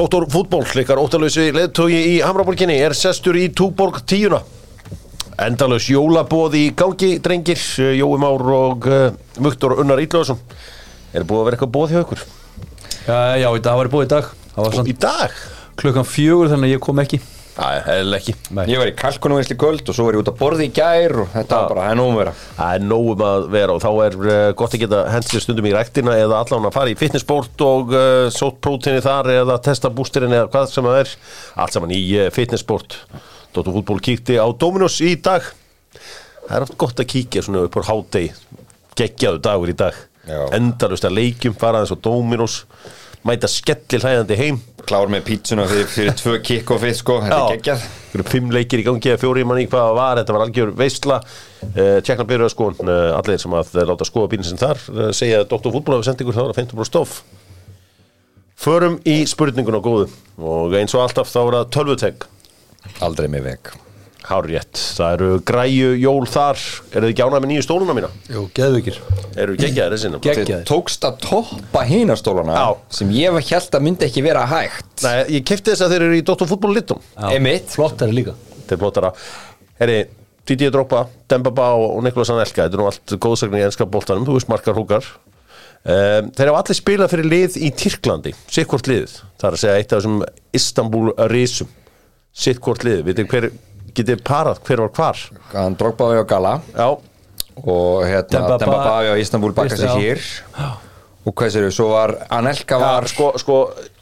Dóttor fútból, likar óttalösi leðtói í Hamraborginni er sestur í Túborg tíuna Endalös jólabóð í gangi, drengir Jói Már og uh, Mugtur Unnar Ílljóðsson Er búið að vera eitthvað bóð hjá ykkur? Já, já, dag var búið í dag Það Í dag? klukkan fjögur þannig að ég kom ekki Það er ekki. Ég var í kalkunum einsli kvöld og svo var ég út að borði í gær og þetta var bara, það er nógum vera. Það er nógum að vera og þá er uh, gott að geta hendur stundum í ræktina eða allan að fara í fitnessport og uh, sótt prótini þar eða testa bústirinn eða hvað sem það er. Allt saman í uh, fitnessport Dóttur fútból kíkti á Dominos í dag. Það er oft gott að kíkja svona upp á hádegi. Geggjaðu dagur í dag. Já. endalust að leikjum fara eins og Dominos. Mæta skellir hlæðandi heim Klár með pítsuna fyrir, fyrir tvö kick-offið sko, þetta er geggjað. Fimm leikir í gangi eða fjóri manni hvað það var, þetta var algjör veistla uh, tjekkna byrjuða sko. Uh, allir sem að láta skoða bílinn sem þar uh, segja að Dr. Fútból hefur sendt ykkur þá að 50 stoff. Förum í spurningun á góðu. Og eins og alltaf þá er það tölvutek Aldrei með veg Hárrétt, það eru græju jól þar eru þið gjánað með nýju stóluna mína? Jú, geðvikir Eru geggjaðir þessi? Gegg- Þið Geggjaðir. tókst að toppa hinastólana Já. sem ég var held að myndi ekki vera hægt Nei, ég kefti þess að þeir eru í Dr. Fútból litum Einmitt. Flott er það líka Þetta er flottara Herri, Didi Droppa, Demba Bá og Niklas Anelka Þetta er nú allt góðsagnir í ennska boltanum Þú veist margar húkar um, Þeir hafa allir spilað fyrir lið í Tyrklandi Sitt hvort liðið Getið parað hver var hvar? Hann Drogba var á Gala. Já, og hérna Demba Demba Ba- Bavi á Istanbul bakka sig Já. hér. Og hvað sér svo var Anelka var Já, sko, sko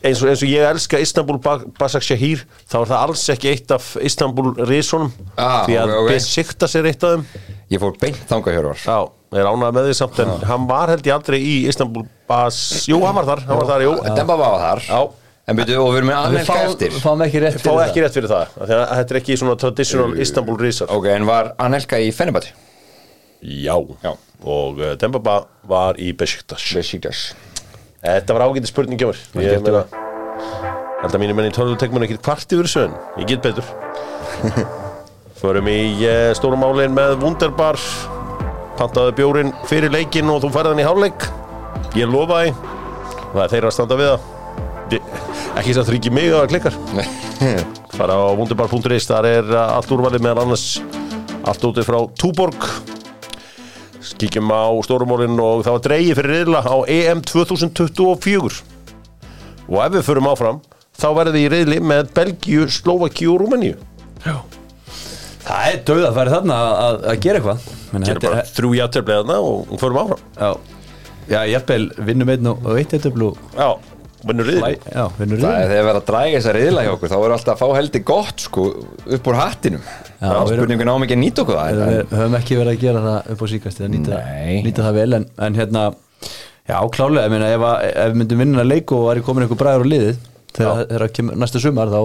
eins, og, eins og ég elska Istanbul Ba- Basak Shahir þá er það alls ekki eitt af Istanbul Risunum. Ah, því að ok, ok. Besiktas er eitt af þeim. Ég fór beint þanga hjörvar Já, er ánægð með því samt en hann var held ég aldrei í Istanbul Bas, jú, hann var þar, hann var þar, jú. Demba Bavi var þar. Já. En byrju og við erum með Við Anelka fáum, eftir. fáum ekki rétt Fá fyrir ekki rétt fyrir það, af því að þetta er ekki svona traditional Istanbul Rizar ok, en var Anelka í Fennebati Já, Já. og uh, Dembaba var í Besiktas. Besiktas. Þetta var ágæti spurning hjá mér. Ég meina Held að mínir menn í tónlutek mun ekki kvart yfir sögn Ég get betur. Förum í uh, stórum málin með Wunderbar. Pantaði bjórin fyrir leikinn og þú færði hann í hálfleik. Ég lofa því. Það er þeirra að standa við það Ekki að þryggi mig að klikkar. Fara á wunderbar.is Þar er uh, allt úrvalið meðan annars. Allt úti frá Túborg. Kíkjum á stórumólinn og það var dreigi fyrir riðla á EM 2024 og ef við förum áfram þá verðum við í riðli með Belgíu, Slovakíu og Rúmeníu. Það er döð að færi þarna að, að gera eitthvað. Gerum bara þrjú játtöfleðna og og förum áfram. Já, já jafnvel vinnum einn og og eitt öflu Já, vinnur vinnur Það er þegar verið að dræga þessa riðla hjá okkur þá er alltaf að fá heldur gott sko upp úr hattinum. Við erum- spurningin á mikið að nýta okkur það Við höfum ekki verið að gera það upp á síkast eða nýta, nýta það vel en, en hérna, já klálega ég meina, ef, að, ef við myndum vinna að leik og væri komin einhver bræður á liðið þegar þegar kemur næsta sumar þá,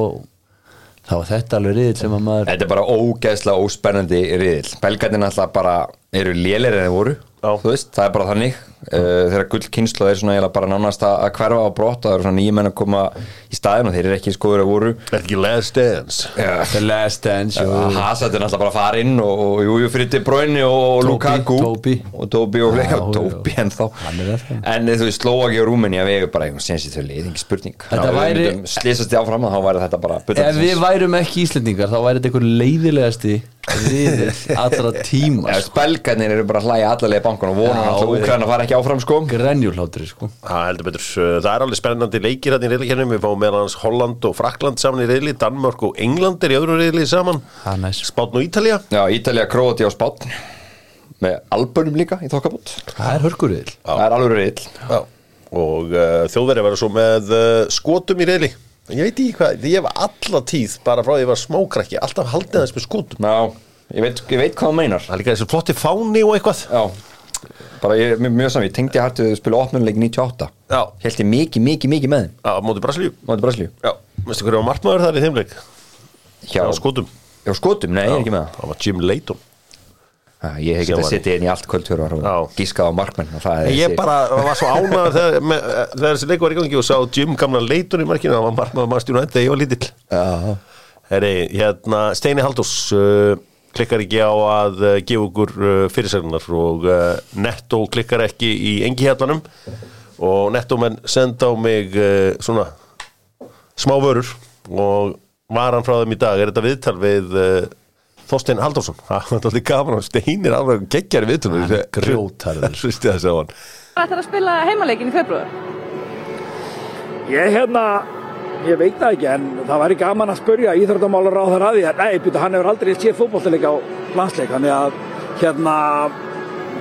þá er þetta alveg riðið sem að maður Þetta er bara ógeðslega óspennandi riðil Belgarnir alltaf bara eru lélir en þeir voru Já. Þú veist, það er bara þannig uh, Þegar gull kynslu er svona bara nánast að að hverfa á brott og það eru svona nýjum menn að koma í staðin og þeir eru ekki skoður að voru. Er ekki last dance? The Last Dance og Hazard er náttúrulega bara að fara inn og, og Jújú fyrir De Bruyne og Lukaku. Tobi. og Tobi og já. Tobi en þá. Það. en þú veist Slovaki og Rúmeni að vegu bara einhvern sensi þau lið, ekki spurning. Við væri- slysast í áfram þá væri þetta bara ef við værum ekki Íslendingar þá væri þetta einhver leiðilegasti riðið allra tíma Já, sko. Belgarnir eru bara að hlæja allarlega í bankan og voru alltaf við- Úkræn að fara ekki áfram sko. Grenjúhlátri sko. Það heldur betur, það er alveg spennandi leikir hérna í riðlikernum, við fáum meðal hans Holland og Frakland saman í riðli, Danmörk og England er í öðru riðli saman. Spátn og Ítalía. Já, Ítalja, Króati á Spátn með albönum líka í þokkabút það er hörkurriðil Það er alveg reyðl Já. og uh, þjóðverið verður svo með uh, skotum í riðli. Ég veit ekki hvað, ég hef alla tíð bara frá því að ég var smákrakki, alltaf haldið aðeins með skotum. Já, ég veit, ég veit hvað það meinar. Það er líka þessi flotti fáni og eitthvað. Já, bara ég, mjög, mjög saman, ég tengdi hættu að spila opnuleik 98 Já. Held ég mikið, mikið, mikið með þeim. Á móti Brasilíu. Mátti Braslíu Já, veistu hverju var markmaður þar í þeim leik? Já, var skotum. Já, skotum, nei, er ekki með það. Það var Jim Leighton. Já, Ég hef var- að setja inn í allt kvöldfjörvar Já. og gískað á er Ég bara var svo ánæður þegar, þessi leik var í gangi og sá Jim gamla Leighton í markinu Það var markmaður klikkar ekki á að uh, gefa okkur uh, fyrirsagnar og uh, Netto klikkar ekki í engi hérlanum og Netto menn senda á mig svona smá vörur og var hann frá þeim í dag er þetta viðtal við Þorstein Halldórsson það var alltaf gaman og steinir alveg er grjótharður. Hristi það sá hann Það ætlar að spila heimaleikin í februar. Ég hérna, ég veit það ekki en það væri gaman að spurja íþróttamálar á þar að því nei, byrju, hann hefur aldrei séð fótbolltileik á landsleik þannig að hérna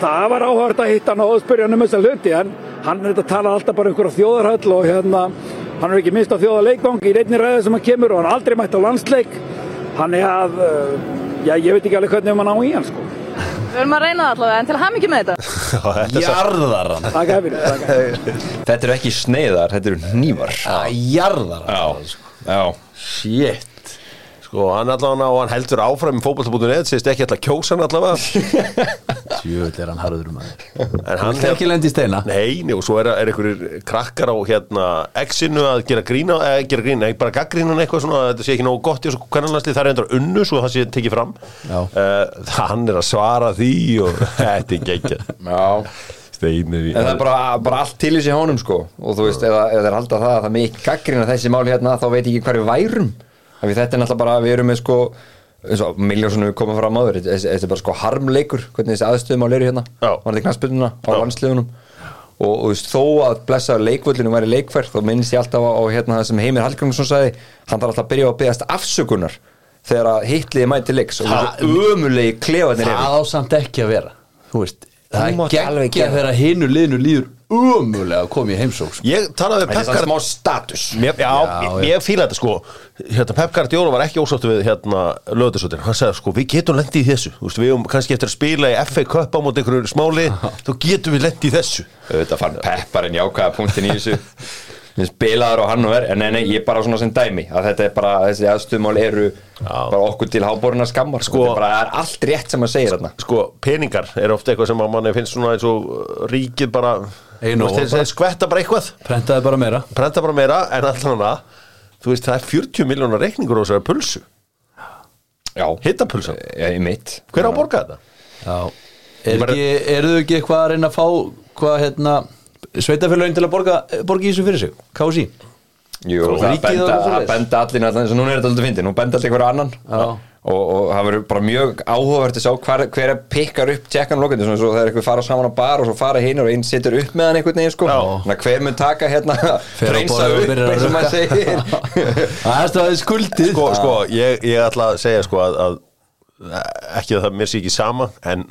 það var áhört að hitta hann og spurja hann um þessa hluti en hann er þetta að tala alltaf bara um einhverja þjóðarhöll og hérna hann er ekki minnst á þjóðarleikvang í reyni ræðu sem hann kemur og hann aldrei mætt á landsleik. Hann er að uh, já, ég veit ekki alveg hvernig um hann á í hann sko Við verðum að reyna það allavega, en til að hafa mikið með þetta. Já, þetta er eru ekki sneiðar, þetta eru hnífar. Jarðar hann Já, já. Shit Sko, hann allavega og hann heldur áfram í fótbolta.net, segist ekki alltaf kjósa hann allavega. Tjöfull er hann harður maður. En hann er ekki lendi í steina? Nei, nei, og svo er, er einhverjir krakkar á hérna X-inu að gera grína eða gera grína, ekki bara gaggrína eitthvað svona að þetta sé ekki nógu gott í þessu kvennanlandsli það er endur unnu svo það sé tekið fram. Já. uh, hann er að svara því og þetta er geggjað. Já. Steinir í En það er bara, bara allt til í sig honum sko. Og þú veist, ef það- þeir halda það að það ekki gaggrina þessi mál hérna þá veit ég ekki hver við værum þetta er náttúrulega bara, við erum með sko eins og miljónsonu við komum fram áður þessi er bara sko harmleikur, hvernig þessi aðstöðum á leiri hérna, Já. var þetta knastbyrnuna á landsliðunum. Og, þú veist, þó að blessaður leikvöllinu væri leikfært þá minnst ég alltaf á, hérna það sem Heimir Hallgrímsson sagði, hann þarf alltaf að byrja á að byggast afsökunar þegar að hitliði mæti leiks og þessu ömulegi klefanir eru. Það á samt ekki að vera. Þú veist Það er geggja gera þegar hinu liðinu líður umulega að koma í heimsók sko. ég talaði við Þetta Pep Guardiola status. Mér, já, Já, ég, ég fíla þetta sko. Hérna, Pep Guardiola var ekki ósáttu við hérna löðursóttir, hann sagði sko við getum lendi í þessu. Þú veist, við höfum kannski eftir að spila í FA Cup á móti einhverju smáli. Þá getum við lendi í þessu. Auðvitað fann Pepparinn jákvæða punktin í þessu spilaður og hann og er en nei, nei, ég er bara svona sem dæmi að þetta er bara, þessi aðstöðmál eru bara okkur til háboruna skammar sko, Sko- þetta er bara, það er allt rétt sem að segja þarna. Sko, peningar er ofta eitthvað sem að manni finnst svona eins og uh, ríkið bara Einu þú veist, og bara. skvetta bara eitthvað. Prentaði bara meira. Prenta bara meira en allan að þú veist, það er 40 miljónar reikningur á þessari pulsu. Já, hittapulsa, er hver á að borga þetta? Já. Er eru þau ekki eitthvað að reyna að fá hvað hérna sveitafélagin til að borga, borga í þessu fyrir sig? KSI Jú, Og það benda, benda allir náttúrulega eins og núna er þetta alltaf fyndið, nú benda allir einhverju annan. Og, og það verður bara mjög áhugavert að sjá hver, hver pikkar upp tjekkan lokandi, svona svo þegar eitthvað fara saman á bar og svo fara hinn og einn situr upp með hann einhvern veginn sko, þannig að hver mun taka hérna, reynsa upp eins og maður segir. Það er skuldið. Sko, sko, ég, ég ætla að segja sko að, að ekki að það mér sé ekki sama en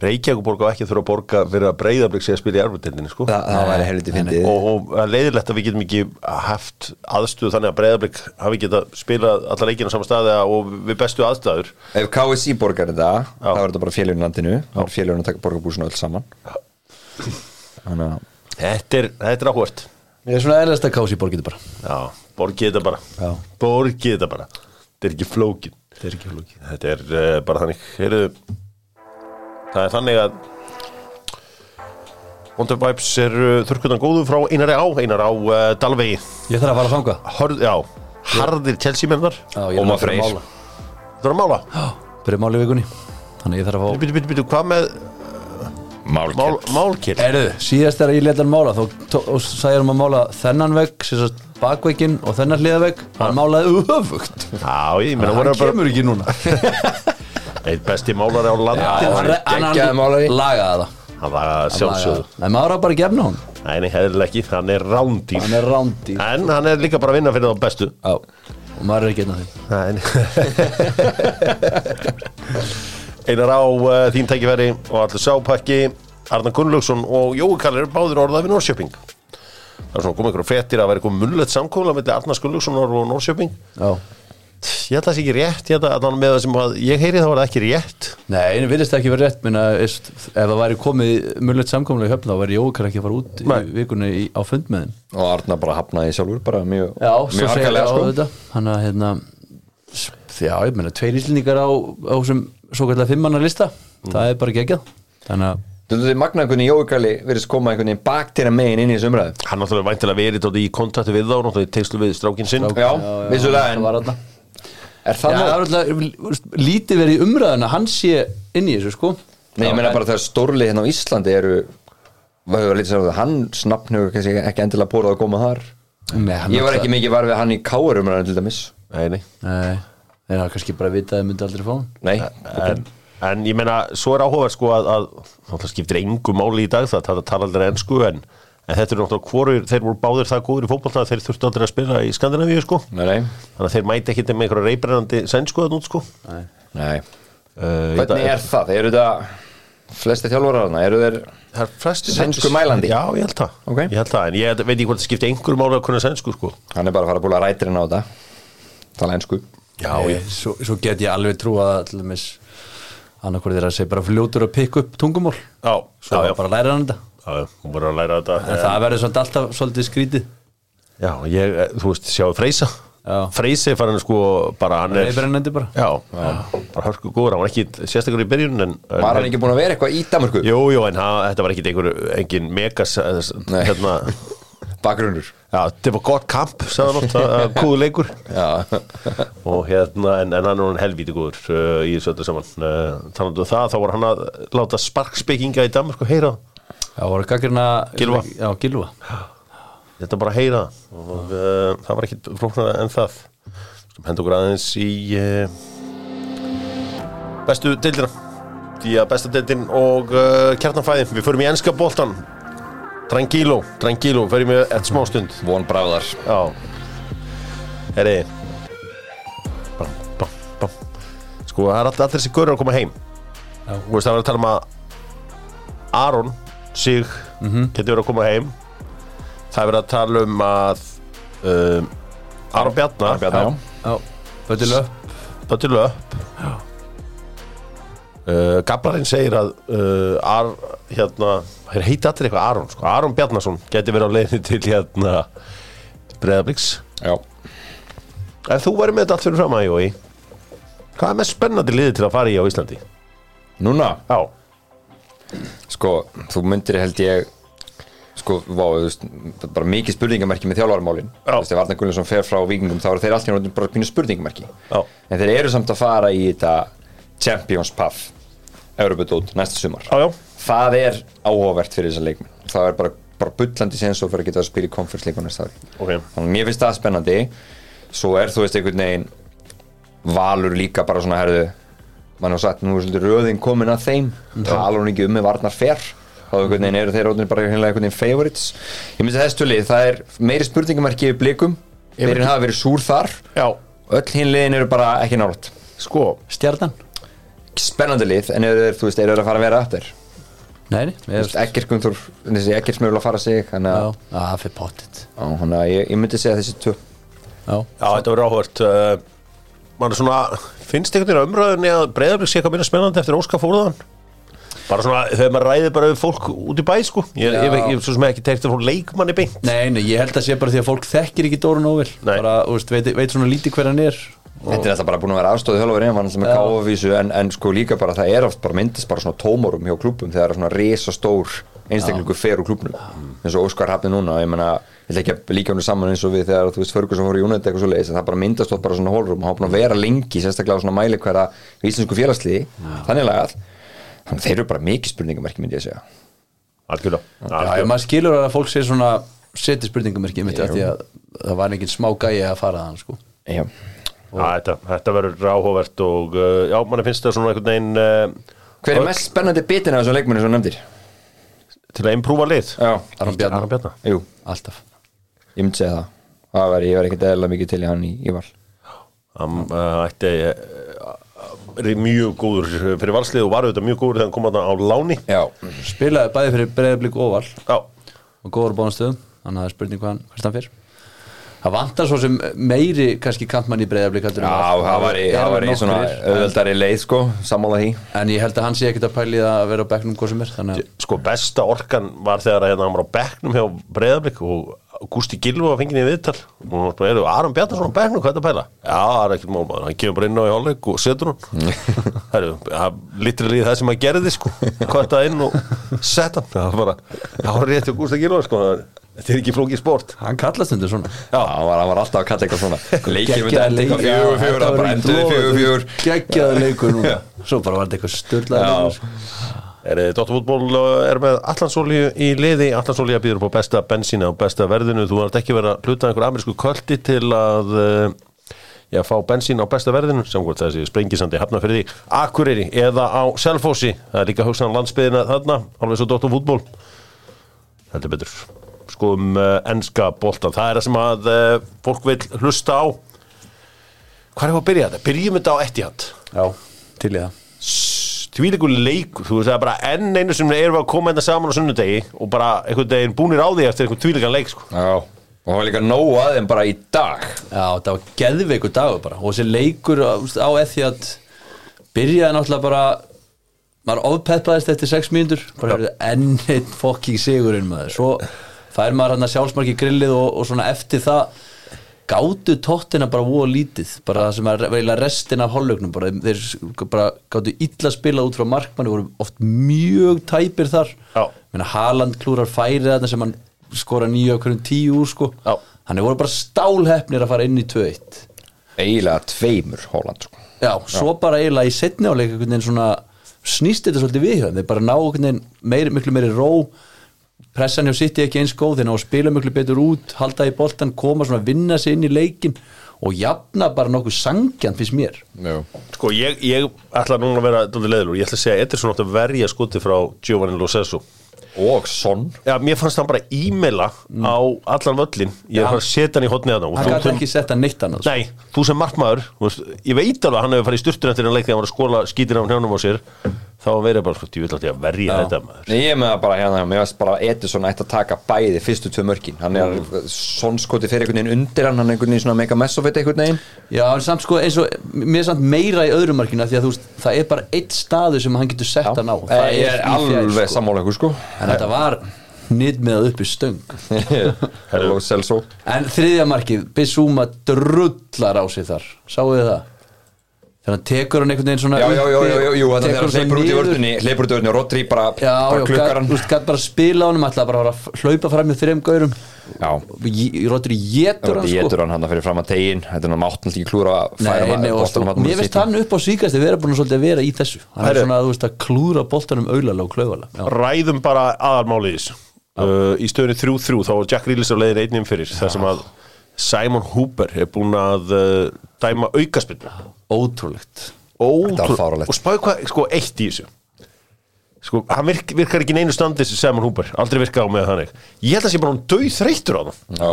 Reykjavíkuborg á ekki þurfa að borga fyrir að breyðablík sé að spila í arfutildinni sko. Það, það væri helviti fyndið. Og, og að leiðilegt að við getum ekki haft aðstöðu þannig að breyðablík hafi geta spilað alla leikina á sama staði og við bestu aðstæður. Ef KSI borgar þetta, Já. þá er þetta bara félagin í landinu. Þá er félagin að taka borgarbúsinu öll saman. Þannig að þetta er, þetta er áhvert Ég er svona eðlast að KSI borgið bara. Já, borgið þetta bara. Já. borgið þetta bara. Þetta er ekki flókin Það er ekki flókið. Þetta er uh, bara þannig. Heyrðu, það er þannig að Wonder Vibes er uh, þurrkutan góðu frá Einari á. Einar á uh, Dalvegi. Ég þarf að fara að fanga Hörð, já, harðir Chelsea mennar Já, ég er Ómar að fara að Freyr. mála. Það er að mála? Byrja máli í vikunni. Þannig ég þarf að fá Býtu, býtu, býtu, hvað með mál, Málkjell málkir? Erðu, síðast þegar ég leta hann mála þá og sagði hann að mála þennan vegg sem sagt bakvegginn og þennan hliðavegg hann málaði öfugt. Já, ég meina hann voru bara kemur ekki núna Eitt besti málari á landi. Já, hann, hann, geggjaður málari. lagaði það. Hann var að sjálfsögðu. Nei, maður á bara að gefna hún Nei, nei, hefðilega ekki, hann er rándýr. Hann er rándi En hann er líka bara að vinna fyrir þá bestu. Já, og maður er ekki einn af því Nei Einar á uh, þín tækifæri og allir sápakki Arnar Gunnlaugsson og Jói Kallir eru báðir orðað við Norrköping Það er svona komið einhverjum fréttir að vera eitthvað munlegt samkóla milli Arnars Gunnlaugssonar og Norrköping Já Ég held að það sé ekki rétt, ég held að með það sem að ég heyri þá var það ekki rétt. Nei, en virðist ekki verið rétt minna, ef það væri komið mjög samkomlega í höfn þá væri Jókar ekki að fara út Nei. í vikunni í, á fund með þeim. Og Arna bara hafnaði sjálfur bara mjög, Já, svo mjög segja harkalega sko. þetta hann að hérna já, ég meina, tveir íslendingar á, á sem svo kallar fimmanna lista það er bara geggjað. Þannig að Þú veist, magna einhvern veginn Jói Kalli verðist koma einhvern veginn baktíra megin inn í þessu umræðu? Hann náttúrulega væntilega verið í kontakti við þá náttúrulega í tengslu við strákin sinn. Já, vissulega, það var en þarna er Já, það það er alltaf lítið verið í umræðuna hann sé inn í þessu sko. Nei, ég meina bara þegar stórlið hérna á Íslandi eru það, hans nafn hefur ekki endilega bórað að koma þar. Nei, Ég var náttúrulega- ekki mikið var við hann í káurumræðan til dæmis. Nei, nei. Nei, þeir hafa kannski bara vitað að þið myndi aldrei fá hann. Nei, en, en ég meina, svo er áhuga sko að, að það skiptir engu máli í dag það það tala aldrei ennsku en, en þetta er náttúrulega hvorur, þeir voru báðir það góður í fótbolta að þeir þurftu aldrei að spila í Skandinavíu sko. Nei, nei, þannig að þeir mæti ekki með einhverja reybrennandi sænsku að nút sko. Uh, nei. ég- Hvernig er það? Eru þetta flesti þjálfararna? Eru þeir er Sænsku mælandi? Já, ég held það. Ok. Ég held það, en ég veit ekki hvort það skipti einhverju máli að kunna sænsku sko. Hann er bara að fara að búla rætirinn á þetta Tala ensku. Já, Nei, svo, svo get ég alveg trú að til dæmis annarkvort er að segja bara fljótur að pikka upp tungumól Já, svo já, já, bara læra hann þetta hún voru að læra þetta. En það verður svolítið alltaf svolítið skrítið. Já, ég, eh, þú veist, sjáu Freysa. Já. Freysi fann hann sko bara hann er bara. Já, bara hörsku góður, hann var ekki sérstaklega í byrjun en, Var hann ekki búin að vera eitthvað í Danmarku? Jú, jú, en hann, þetta var ekki einhver, engin megas eh, hérna, Bakgrunnur. Já, þetta var gott kamp, sagði hann oft góðu leikur. Já, og hérna, en, en hann er hann helvíti góður uh, í þessu öllu saman. Uh, þannig að það, þá var hann að láta sparkspekinga í Danmark og heyra það. Já, voru gaggrina Gylfa. Já, Gilva þetta bara að heyra. Og uh, það var ekki flóknara en það. Hendur okkur aðeins í uh, bestu deildina. Því að besta deildin og uh, kjartanfæðin, við förum í enska boltan Drangíló, Drangíló, förum við eftir smá stund. Von bráðar. Já. Herri. Bam, bam, bam. Sko það er allir, allir þessi görur að koma heim. Já. Þú veist það var að tala um að Aron sig getur verið að koma heim. Það er verið að tala um að um, Aron Bjarnar böttil upp Það til upp uh, Gablarinn segir að uh, Ar, hérna, hér heiti allir eitthvað Aron sko. Aron Bjarnason geti verið á leiðinu til hérna Breiðabliks. Já. En þú væri með þetta allt fyrir fram að Jói. Hvað er mest spennandi liðið til að fara í á Íslandi? Núna, Já, sko, þú myndir held ég sko, vá, veist bara mikið spurningamerki með þjálfarmálin Já. þú veist, ef Arnar Gullarsson fer frá vikingum þá eru þeir alltaf bara pínu spurningamerki. Já. en þeir eru samt að fara í þetta Champions Path Europudót næsta sumar. Já, það er áhugavert fyrir þessa leikmenn. Það er bara, bara bullandi sens og fyrir að geta að spila í conference leikum næsta ári. Ok. þannig mér finnst það spennandi. Svo er þú veist einhvern veginn valur líka bara svona herðu mann har sagt nú er svolítið röðin komin að þeim. Tala hún ekki um með varnar fer. Þá eru þeir orðin bara einhvern veginn favorites. Ég myndi að þessu tölið það er meiri spurningamarki við blikum. Þeirinn hafa verið súr þar. Já, öll hinn liðin eru bara ekki nátt sko Stjarnan? Spennandi lið en eru þeir, þú veist, eru þeir að fara að vera aftur? Nei, nei, Þú veist, Ekkert Gunnþór, þessi ekkert smögul að fara sig þannig Já, að, það fyrir pottit þannig að ég, ég myndi segja þessi tvö. Já, Já, þetta verður áhvert Man er svona, finnst einhvern veginn á umræðunni að Breiðablík sé eitthvað minna spennandi eftir Óskar fóruðan Bara svona, þegar maður ræði bara við fólk út í bæ, sko. Ég, ég, ég, ég svo sem ekki teikt að fólk leikmanni beint. Nei, nei, ég held að sé bara því að fólk þekkir ekki Dórun Nei. bara, þú veist, veit, veit svona lítið hver hann er. Þetta er alltaf bara búin að vera afstóðið þjálfur einmann sem er Já. káfavísu en, en sko líka bara það er oft bara myndist bara svona tómorum hjá klubum þegar svona resa stór einstaklingu fer úr klubnum eins og Óskar hafði núna ég menna, ég ætla ekki að líka hún saman eins og við þegar þú veist Ferguson fór í United eitthvað svo leiðis það bara myndast oft bara svona hólrum. Og hann búin að vera lengi sérstaklega á svona mæli hverja í íslensku félagsliði þannig lagað. Þannig að þeir eru bara mikið spurningamerki myndi ég segja. Algjörlega. Já, Algjörlega. maður skilur að fólk sé svona seti spurningamerki mitt af því að það var engin smá gæi að fara þann sko. Já. Já, þetta, þetta verður áhugavert og uh, já, manni finnst það svona einhvern veginn uh, Hver er mest spennandi bitin af þessum leikmenni sem nefndir? til að imprúva lið. Já, Aron Bjarnar. Aron Bjarnar. jú, Alltaf ég myndi segja það. Það var, ég var ekkert eðla mikið til í hann í, í val. Hann uh, ætti er mjög góður fyrir valslið og var auðvitað mjög góður þegar hann kom þarna á láni. Já, Spilaði bæði fyrir Breiðablík og Val. Já, og góður bóðanstöðum þannig að það er spurning hvað hann, hvert hann fyrr Það vantar svo sem meiri kannski kantmann í Breiðablík heldur en Já, það var í, það var í svona auðveldari leið sko, sammála því. En ég held að hann sé ekkert að pæli að vera á bekknum hvað sem er þannig að sko besta orkan var þegar hérna, hann var á bekknum hjá Breiðablík og Gústi Gilva var fengið í viðtal. Og hann var eru Aron Bjarnason á bekknum, hvað er þetta að pæla? Já, það er ekkert mál maður, hann kemur bara inn á í hálfleik og setur hann. Það er litrið það sem hann gerði sko. Kvötta inn og setta hann. Það var bara, það var rétt hjá Gústi Gilva sko. Þetta er ekki flókið sport. Hann kallast undir svona. Já, hann var, hann var alltaf að kalla eitthvað svona. Leikið Geggjaður enda eitthvað fjögur, fjögur, þetta það bara lofaður fjögur, fjögur. Geggjaður leikur núna. Svo bara var þetta eitthvað störlaður Já. leikur sko. Er Dóttarfútból er með Allansolíu í liði. Allansolíu býður á besta bensína og besta verðinu. Þú vart ekki verið að hluta einhver amerísku kvöldi til að uh, já, fá bensín á besta verðinu sem hvort þessi sprengisandi hafna fyrir því. Akureyri eða á Selfossi. Það er líka hugsan landsbyðina þarna alveg svo Dóttarfútból heldur betur. Skoðum enska boltan það er það sem að fólk vil hlusta á. Hvað er það að byrja þetta? Byrjum þetta á Etihad? Já, til í það tvíleikur leikur, þú veist það er bara enn einu sem erum við að koma þetta saman á sunnudegi og bara einhvern veginn búnir á því eftir einhvern tvíleikan leik sko. Já, og það var líka nóg að þeim bara í dag. Já, það var geðveikur dagur bara. Og þessi leikur á, á ethi að byrjaði náttúrulega bara maður ofpepplæðist eftir 6 mínútur bara hefur enn einn fokking sigurinn maður. Svo fær maður hann að sjálfsmarki grillið og, og svona eftir það gátu tóttina bara voða lítið bara það sem er veila restin af hálfleiknum bara, þeir bara gátu illa spila út frá markmanni, voru oft mjög tæpir þar Já. Meina, Haaland klúrar færið þarna sem hann skora nýju af hverjum tíu úr sko Já. hann er voru bara stálhefnir að fara inn í 2-1 Eiginlega tveimur Holland sko. Já, svo bara eiginlega í setni áleik einhvern veginn svona snýst þetta svolítið við þeim þeir bara ná einhvern veginn meiri, miklu meiri ró pressan hjá City ekki eins góð ná að spila miklu betur út, halda í boltan koma svona að vinna sig inn í leikin og jafna bara nokkuð sangjan fyrst mér. Já. sko ég, ég ætla núna að vera dóttir leðilur, ég ætla að segja Ederson átti að verja skoti frá Giovanni Lo Celso. Og Son. Já, mér fannst hann bara e-maila á allan völlin ég bara að setja hann í hotnið hann hann gæti ekki setta neitt annað. Sko. Nei, þú sem markmaður, ég veit alveg að hann hefur farið í sturtun eftir hann leik þegar hann var að skóla skítir á hnjánum á sér þá verið bara, sko, vil alltaf að verja þetta maður. Nei, ég er með það bara hérna, mér veist bara Edison ætti að taka bæði fyrstu tvö mörkin. Hann er mm. sonskoti fyrir einhvern veginn undir hann hann er einhvern veginn svona mega messofit einhvern veginn. Já, en samt sko eins og mér er samt meira í öðrum markina því að þú veist, það er bara eitt staðu sem hann getur sett hann á. Það ég er alveg sko. sammála ykkur sko. En þetta var nýtt með að upp í stöng En þriðja markið, Bissúma drullar á sig þar. Sáu þið það? Þegar hann tekur hann einhvern veginn svona Já, já, já, já, já, já, þannig að hann hleypur út í vördunni hleypur út í vördunni og Rodri bara, Já, bara já, klukkar gat- hann. þú veist, gætt bara að spila á hann ætlaði bara að fara að hlaupa fram með þreim gaurum. Já, í jétur hann Rodri sko. getur hann hann fyrir fram að tegin þetta er náttúrulega mátt ekki klúra að færa Nei, nei, og sko, mér finnst hann upp á síkast að vera búin að svolítið að vera í þessu. Hann er svona, þú veist, að klúra boltanum auðlega og klauðala Já, Ræðum bara aðalmálið í þessu. Uh, Í stöðunni 3-3 þá var Jack Reelis á leiðin einnig fyrir þar sem að Simon Hooper er búin að uh, dæma aukaspilna ótrúlegt. Fáránlegt. Og spáðu hvað, sko, eitt í þessu. Sko, hann virk, virkar ekki neinu standi þessi Simon Hooper, aldrei virkar á með þannig. Ég held að sé bara hann döð þreyttur á það Já,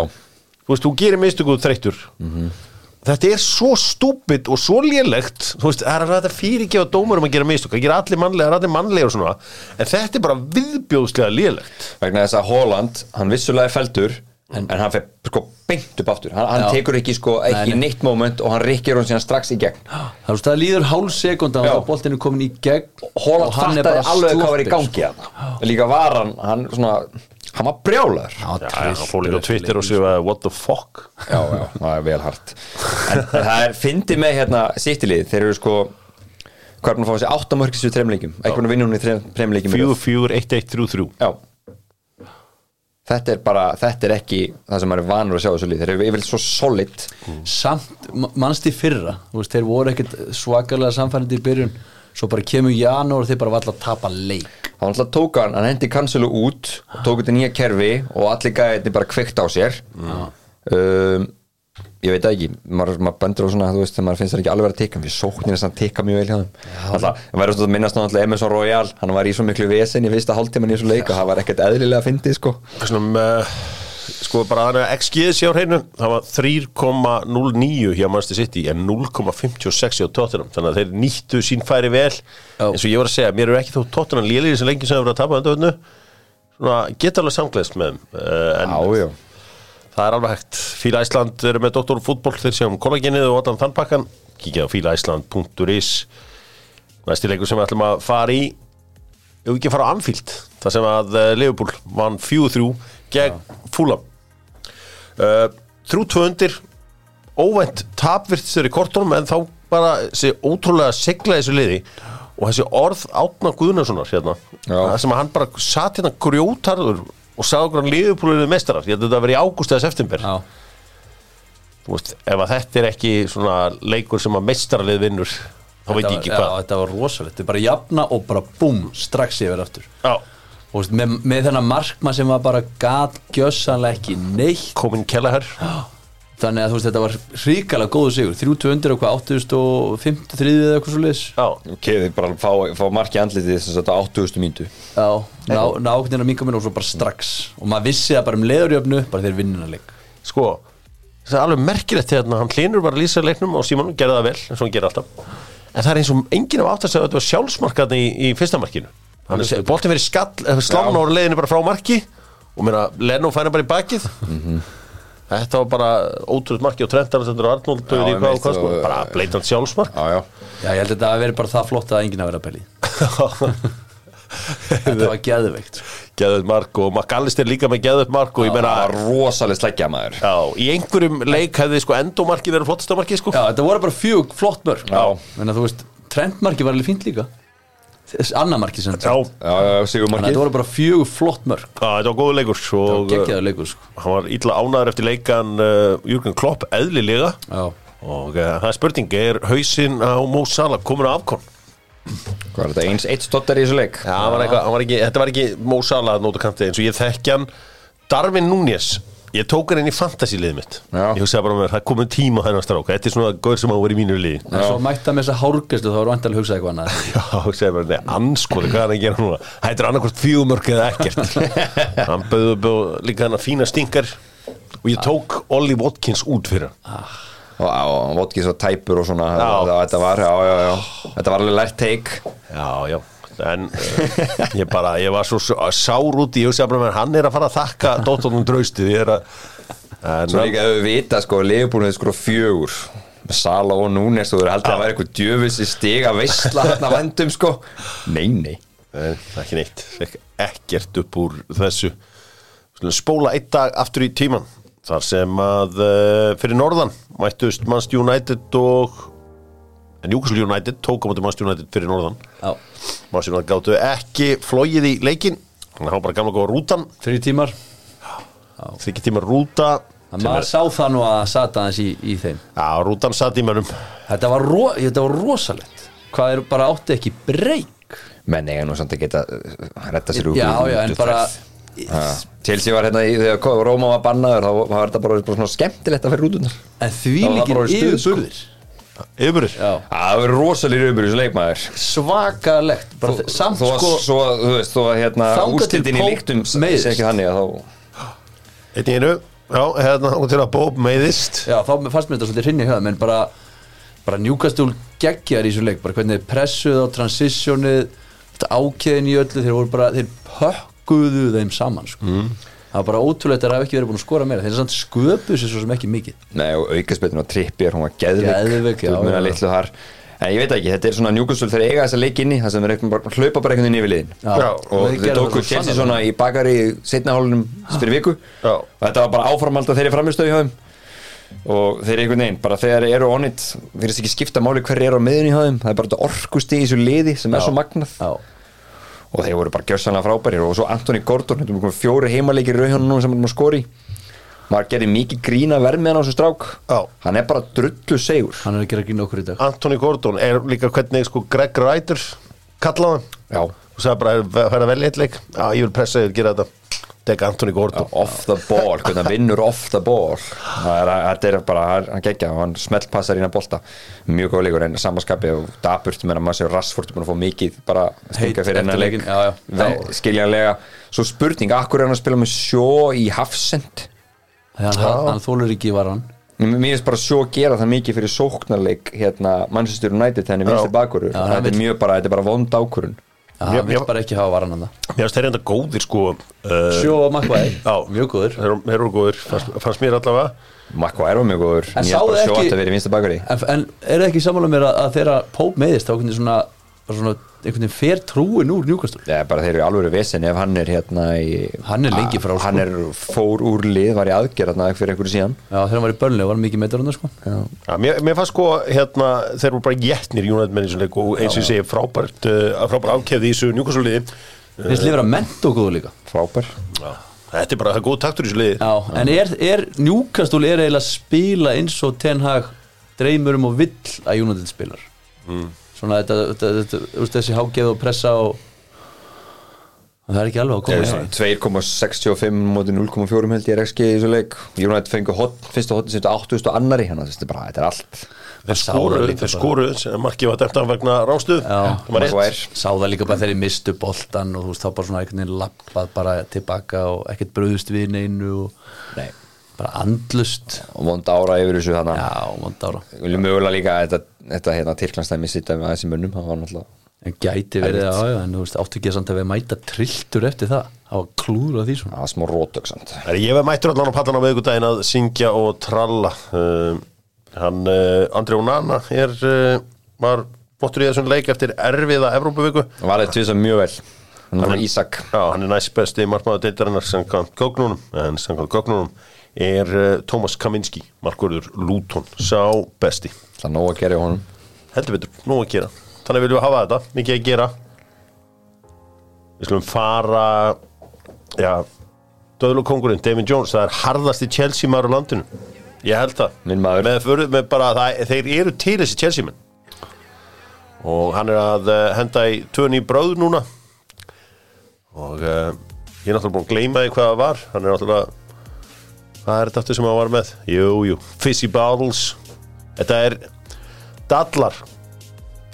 Þú veist, þú gerir mistöku út þreyttur. Þetta er svo stúpid og svo lélegt. Þú veist, það er að þetta fyrirgefa dómurum að gera mistök. Það gera allir mannlega, það er allir mannlega og svona. En þetta er bara viðbjóðslega lélegt. Vegna þess að Holland, hann vissulega er feldur en, hann fer sko beint upp aftur. Hann, hann tekur ekki sko, ekki Nei, nei. neitt moment og hann rikkir hún síðan strax í gegn. Það það líður hálf sekund að boltinu komin í gegn Holland og hann er bara alveg hvað var í gangi hann líka var hann, hann svona hann var brjálaður. Já, hann fór líka á Twitter og séu að what the fuck? Já, já, það er vel hart. En það er fyndið með hérna sýttilið, þeir eru sko hvað er búin að fá þessi áttamörkis við þreimleikjum ekki búin að vinna hún í þreimleikjum 4-4-1-1-3-3 Já Þetta er bara, þetta er ekki það sem maður er vanur að sjá þessu lið. Þeir eru yfirleitt svo solid. Samt, ma- manst í fyrra veist, Þeir voru ekkit svakalega samfærandi í byrjun Svo bara kemur janúar og þeir bara valla að tapa leik. Hann alltaf tók hann, hann hendi kanselu út og tók þetta nýja kerfi og allir gæðinni bara kveikt á sér. Um, Ég veit það ekki maður, maður bendur á svona, þú veist, þegar maður finnst það ekki alveg að tikka fyrir sóknir þess að tikka mjög vel hjá þeim. Alltaf, það verður svona að minnast náttúrulega Emerson Royal hann var í svo miklu vesen í fyrsta hálftíman í þessu leik og það var ekkert eðlilega að fyndið sko. Svona, uh, sko bara þannig að XG sé á hreinu það var 3,09 hjá Manchester City en 0,56 hjá Tottenham þannig að þeir nýttu sín færi vel. Eins og ég var að segja, mér eru ekki þó Tottenham lélir sem lengi sem hefur að tapa þetta svona geta alveg samgleðst með þeim uh, en Já, já það er alveg hægt. Fíla Ísland eru með Dr. Fútból þeir séum kollagenið og allan þann pakkan kíkja á fílaísland.is næsti leikur sem við ætlum að fara í. Ef við ekki fara á Anfield þar sem að uh, Liverpool vann 4-3 gegn Fulham. Uh, 3-2 undir. Óvænt tapvirt þeirri kortunum en þá bara þessi ótrúlega segla þessu liði. Og þessi orð átna Guðnarssonar hérna, það sem að hann bara satt hérna grjótarður og hann Liverpool eru mestarar, ég held að þetta verið í ágúst eða september. Já, þú veist, ef að þetta er ekki svona leikur sem að mestaralið vinnur þá veit ég ekki hvað. Já, þetta var rosalegt, þetta er bara jafna og bara búm, strax yfir aftur. Já, og veist, með, með þennan markmann sem var bara gat gjössanlega ekki neitt. Komin Kelleher þannig að þú veist, þetta var hrikalega góðu sigur. 3-2 og hvað, 853 eða eitthvað svo leis Já, ok, þið bara fá, fá marki andlitið þess að 8000 mínútu. Já, ná, nákvæmdina minga minn og svo bara strax. Og maður vissi það bara um leðurjöfnu bara þeir vinnina leik. Sko Það er alveg merkilegt hérna, hann hlínur bara að lýsa leiknum og Símon gerði það vel, eins og hann gerir alltaf. En það er eins og enginn af átt að að þetta var sjálfsmarkaðni í, í fyrsta markinu. Hann er boltið verið skall, slána á leiðinu bara frá marki. Og meina, Lennon fæna bara í bakið Þetta var bara ótrúð marki og Trent Alexander Arnold Já, og hvað, einmitt, hvað, sko, og- bara bleitant sjálfsmark. Já, já. Já, ég held að þetta að vera bara það flott að enginn að vera að pæli Þetta var geðveikt sko. Geðut mark og McAllister líka með geðut mark og ég meina, Það var rosalega sleggja maður. Já, í einhverjum leik hefði sko endomarki verið flottastamarki sko. Já, þetta voru bara fjög flott mörg Já. Menna, þú veist, trendmarki var alveg fínt líka annar marki sem Já, sagt. Já, já, sigur Þannig að þetta voru bara fjög flott mörg Já, þetta var góðu leikur og og uh, sko. hann var illa ánæður eftir leikan uh, Jürgen Klopp eðlilega. Já, og uh, það er spurning, er hausinn á Mo Salah komin á afkon? Hvað er þetta, eins eitt stottar í þessu leik? Já, hann var eitthvað, hann var ekki, þetta var ekki Mo Salah að eins og ég þekki hann. Darvin Núñez, ég tók hann inn í fantasy-liðið mitt. Já. ég hugsaði bara með það er komið tíma hennar stráka, þetta er svona gaur sem á að vera í mínu liði. En svo mætti hann með þessa hárgæslu þá var vantilega að hugsa eitthvað annað. Já, hugsaði bara, nei, anskoti, hvað er hann að gera núna? Þetta er annarkvort fjögumörk eða ekkert. Hann bauði upp á líka hann að fína stingar og ég tók Ollie Watkins út fyrir hann. Og, og vodki svo tæpur og svona Já. þetta, þetta var, já, já, já. Þetta var alveg lært take. Já, já En uh, ég bara, ég var svo sár út í með hann er að fara að þakka Dóttornum draustið Ég er að en, Svo líka hefur við vita, sko, liðbúinu sko fjögur. Með Sala og Núnes þú verður haldið að vera eitthvað djöfis í stiga veistla hérna vandum, sko. Nei, nei. En, Ekki neitt, Fekk ekkert upp úr þessu. Spóla einn dag aftur í tíman Þar sem að uh, fyrir norðan Mættust Manchester United og Newcastle United Tók á móti Manchester United fyrir norðan. Já, Manchester United gáttu ekki flóið í leikin Þannig að hann var bara gamla góða rútan. Þrjú tímar. Þykki tíma rúta. Að maður sá það nú að sata aðeins í, í þeim. Já, rútan satt í mönnum. Þetta var, ro, þetta var rosalegt. Hvað er bara átti ekki breyk? Menn eiga nú samt að geta uh, retta sér úr Já, já, en bara Chelsea var hérna í, þegar Róma var bannaður þá var þetta bara, bara svona skemmtilegt að fyrir rútunar En því Það líkir sko. yfirburðir Yfirbúrir Já, Það verður rosalega yfir þessu leikmaður svakalegt bara, þe- Samt Þó að, sko svo, þú veist, þó að hérna Þangað til úrslitin í Pope líktum sé meiðist. ekki þannig að þá Einn í einu Já, hérna hann til að Bob meiðist Já, þá fannst mér þetta svolítið hrinni í höfðum En bara, bara njúkastúl geggjar í þessu leik Bara hvernig þeir pressuð á transitionið Þetta ákveðin í öllu Þeir voru bara, þeir pökkuðu þeim saman sko. Mm. Það var bara ótrúlegt að það hafa ekki verið búin að skora meira. Þeir samt sköpuðu sér svo sem ekki mikið. Nei, og aukaspilin og trippir, hún var geðvik En ég veit ekki, þetta er svona njúkustul þegar eiga þessa leik inni Það sem er hlaupa bara einhvern veginn yfir liðin. Já. Og þeir þeir gerðu tóku Chelsea svona í bakari setna hálunum fyrir viku. Já. Og þetta var bara áframald að þeirri framistöðu hjá þeim. Og þeir einhvern veginn, bara þegar þeir eru onnit Fyrir þess ekki skipta máli hver er á miðunni hjá þeim. Það er bara þetta orkusti í þessu liði sem er Já. svo magnað. Já, og þeir voru bara gjörsanlega frábærir. Og svo Anthony Gordon, þetta er komið fjóri heimaleikir í rauðhjónum núna sem er að skori maður gerir mikið grína verð með hann á þessu strák. Já. hann er bara drullu segur. Hann er að gera grín okkur í dag. Anthony Gordon er líka hvernig sko Greg Ryder kallaði hann. Já, og sagði bara að færa vel eitt leik. Já, ég vil pressa þig að gera þetta Tek Anthony Gordon. Off the ball, hvernig hann vinnur off the ball. Það er, þetta er bara, hann- geggja og hann smeltpassar inn að bolta. Mjög góð leikur en samanskapi og daburt meðan maður sér Rassford búin að fá mikið bara stinga fyrir hennar leik leikinn, já, já. Ve- skiljanlega, svo spurning akkur er hann að spila með sjó í Hafsend? Hann, hann þólur ekki var hann. Mér finnst bara sjó gera það mikið fyrir sóknarleik hérna Manchester United þegar hann er vinstri bakurur þetta er mjög bara, þetta er bara vond ákurun Vil mér- bara ekki hafa varan hann Mér finnst þeir enda góðir sko uh, Sjó og Makvæði, Já. mjög góður Þeir eru- eru góðir, fannst, fannst mér allavega. Makko er mjög góður. En Mér sáðu finnst bara sjó ekki- að það verið vinstri bakuri En, en er það ekki sammála mér að, að þeirra Póp meiðist þá bara svona einhvern veginn fer trúin úr njúkastur Já, bara þeir eru alveg vesen ef hann er hérna í Hann er lengi frá, sko. Hann er fór úr lið, var í aðgerð hérna fyrir einhverju síðan. Já, þegar hann var í bölni og var mikið meittur hann sko. Já, mér, mér fannst sko hérna þeir eru bara jætnir United menn í þessum leik og eins og ég segi frábært uh, frábært afkefði í þessu njúkasuliði Finnst lifir að ment og góðu líka. Frábær. Þetta er bara það er góð taktur í þessu liði. Já, en er, er njúkastúl er eiginlega að spila eins og Ten Hag dreymur um og vill að United spilar svona þetta, þetta, þetta, þetta þessi hágeð og pressa og það er ekki alveg að koma hjá þeim. 2,65 móti 0,4 held ég er XG í þessu leik. United fengu hot, fyrsta hotin sem 8000 og annari hérna, þetta er bara, þetta er allt Þeir sem markið var af vegna rástuð sá það líka bara þegar ég mistu boltan og þú veist þá bara svona einhvern veginn lappað bara tilbaka og ekkert bröðust við neinu og Nei. bara andlust og vond ára yfir þessu þannig já, vond ára. Við viljum mögulega líka að þetta, þetta hérna, Tyrklandstæmi sitta með aðeins í munnum það var náttúrulega en gæti verið að ája en þú veist áttu ekki samt að við mæta trilltur eftir það? Það var klúður af því svona? Það var smá rótöksamt Herri, Ég var mættur allan á pallan á miðvikudaginn að syngja og tralla? Uh, Hann, uh, Andri Onana er, uh, var bóttur í þessum leik eftir erfiða Evrópuviku. Það var þetta tvisa mjög vel. Hann var Ísak. Já, hann er næst besti markmaður deildarinnar samkvæmt gögnunum en samkvæmt gögnunum er uh, Tómas Kaminski, markvörður Lúton, sá besti. Það er nóg að gera í honum. Heldur betur, nú að gera. Þannig viljum við hafa þetta, mikið að gera. Við skulum fara já döðlokongurinn, David Jones, það er harðasti Chelsea maður á landinu. Ég held það. Með, fyrir, með bara, það, þeir eru til þessi Chelsea menn og hann er að uh, henda í tvöni í bráð núna. Og uh, ég er náttúrulega búin að gleyma því hvað það var. Hann er náttúrulega hvað er þetta aftur sem hann var með? Jú, jú, Fizzy Bottles þetta er Dallar.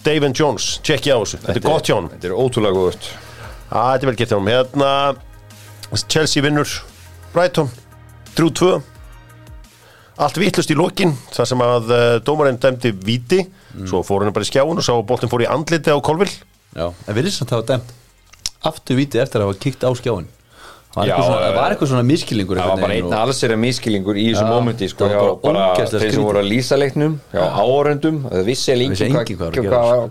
David Jones, tjekki á þessu. Þetta er gott hjá hann þetta er ótrúlega Á, þetta er vel gett hjá hann hérna Chelsea vinnur Brighton. 3-2 allt vitlust í lokin þar sem að uh, dómarinn dæmdi viti svo fór hann bara í skjáun og sá að boltin fór í andliti á kolvill já, en við erum samt að hafa dæmt aftur vítið eftir að hafa kíkt á skjáin það var Já, eitthvað svona, eh, það var eitthvað svona miskillingur það var bara einn veginn alls er að miskillingur í þessu mómenti sko, það var bara þeir sem voru að lýsa leiknum hjá áhorendum, það vissi engin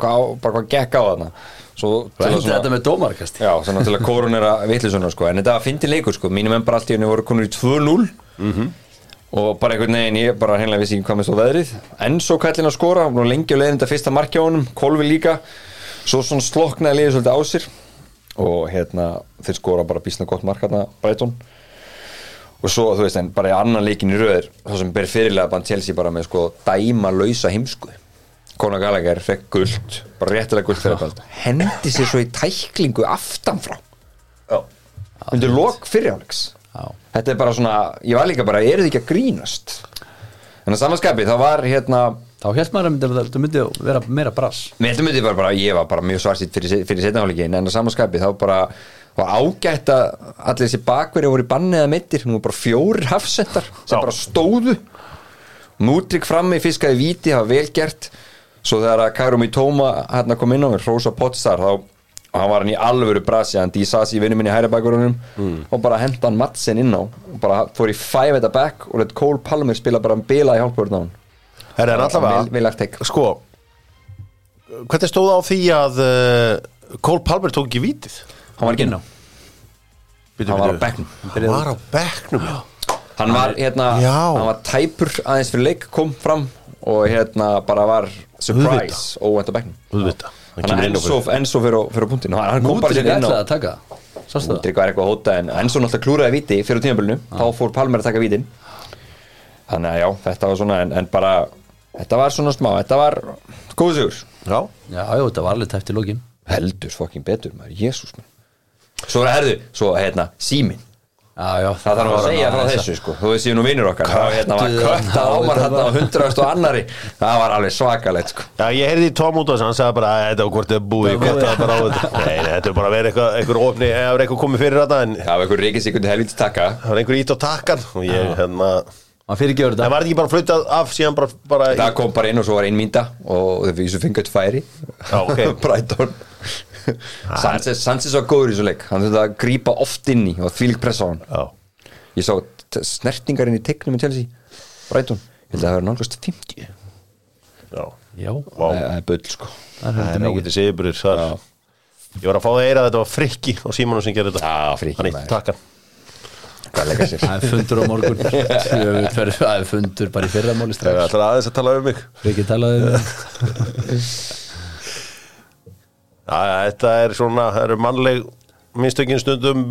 hvað var gekk á þarna. Svo og til að endi þetta með dómarkasti Já, svona til að korunera vitlisuna sko. en þetta var fyndi leikur sko. mínum enn bara allt í henni voru konur í 2-0 og bara einhvern veginn ég bara hennilega vissi ekki hvað með svo veðrið. En svo kallin að skora, nú lengi að leiðin þetta fyrsta markja á honum, Kolvi líka. Svo svona sloknaði liðið svolítið á sér og hérna þeir skora bara bísna gott mark hérna Breitón og svo þú veist en bara í annan leikin í röður þá sem ber fyrirlega bann Chelsea bara með sko dæma lausa heimsku. Conor Gallagher fekk guld bara réttilega guld fyrir bælt hendi sér svo í tæklingu aftanfrá. Já. undir lok fyrirháleiks Já. þetta er bara svona, ég var líka bara eru þið ekki að grínast? En að samanskapi þá var hérna þá held maður að þetta myndi vera meira brass. Heldur myndi bara, bara, ég var bara mjög svarsitt fyrir, fyrir setnafáleikin en að samanskapi þá bara var ágætt að allir þessi bakverði voru í banni eða meittir, nú var bara fjórir hafsettar sem Já. bara stóðu. Mútrik frammi, fiskaði víti, það var vel gert. Svo þegar að Kairum í Tóma hérna kom inn á mér, Rosa Pottsar þá hann var hann í alvöru brasi hann dísasi í vinnu minni hæri bakurunum og bara henda hann Madsen inn á. Og bara fór í five at the back og let Cole Palmer spila bara um bila í hálfbörn á hann En vel, allavega, sko hvernig stóð á því að uh, Cole Palmer tók ekki vítið? hann var ekki inn á Hann var á bekknum. Hann var á bekknum já. hann var hérna Já. hann var tæpur aðeins fyrir leik kom fram og hérna bara var surprise óvænt á bekknum Auðvitað. Hann þannig að á Enzo, Enzo fyrir á, fyrir á punktinu hann, kom bara sér inn á það? Mútrik var eitthvað að hóta en Enzo náttúrulega klúraði viti fyrir á tímabilinu þá fór Palmer að taka vitin þannig að já, þetta var svona en, en bara, þetta var svona smá þetta var góð sigur. Já, já, já, þetta var alveg tæft í lókin heldur fokkin betur maður, jésús svo er herðu, svo hérna, símin já, já, Það þarf að segja frá þessu sko. Þú veist ég nú vinnur okkar. Það var hérna var kött að ámar þetta hérna á var- hundraðast og annari Það var alveg svakalegt sko. Já, ég heyrði í Tom út á þess að hann sagði bara að þetta var hvort búið, Það er hvort það er bara á þetta Nei, þetta er bara verið eitthvað, eitthvað ofni eða er eitthvað komið fyrir þetta en Það var einhver reykis til helvítið taka það var einhver ít á takkan og ég, hérna Það var ekki bara flautað af síðan bara, bara í- Það kom bara inn og svo var ein mínda Og þau fyrir svo fengið færi. Já, ok. Brighton. Sanchez, Sanchez var góður í svo leik. Hann þurfti að grípa oft inn í og þvílík pressa á hann. Já, Ég sá t- snertingar inn í teiknum í Chelsea. Brighton. Ég held að það var nálgast 50 já, já, vá. Það er bull sko. Það er siðburir þar. Ég var að fá það að eira að þetta var frikki á símanum sem gerir þetta. Já, Frikki, Þannig, maður. takkan Hvað leika sér það er fundur á morgun. Það er fundur bara í fyrramáli Það er alltaf aðeins að tala um mig. Friki talaði um Já, þetta er svona, það eru mannleg minnstökin stundum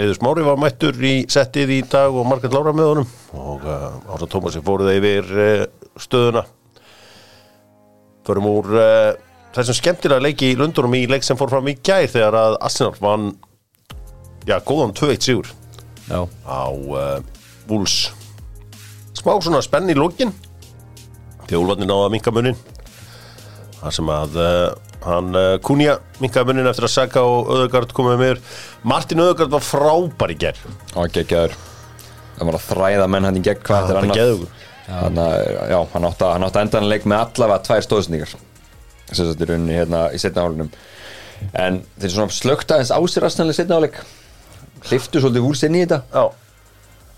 Eður Smári var mættur í settið í dag og Margrét Lára með honum og uh, Ása Tómasi fóruð yfir uh, stöðuna. Förum úr þessum skemmtilega leiki í Lundunum í leik sem fór fram í gær þegar að Arsenal vann já, góðan 2-1 sigur Já, á uh, Wolves. Smá svona spenn í lókin þegar Úlfarnir náða að minka munin þar sem að uh, hann uh, Kunja minkaði munin eftir að Saka og Öðugard komið með Martin Öðugard var frábær í gerð og geggjaður. Það var að þræða menn hann í gegn hvað það þetta er annað. geðugur. Þannig að, já, hann átti að, hann átti að endan leik með allavega tvær stóðsendingar. Sem þetta er rauninni hérna í setna hálunum en þeir svona slögt aðeins á sér aðstæðanlega setna hálfleik hliftu svolítið úr sinni í þetta. Já,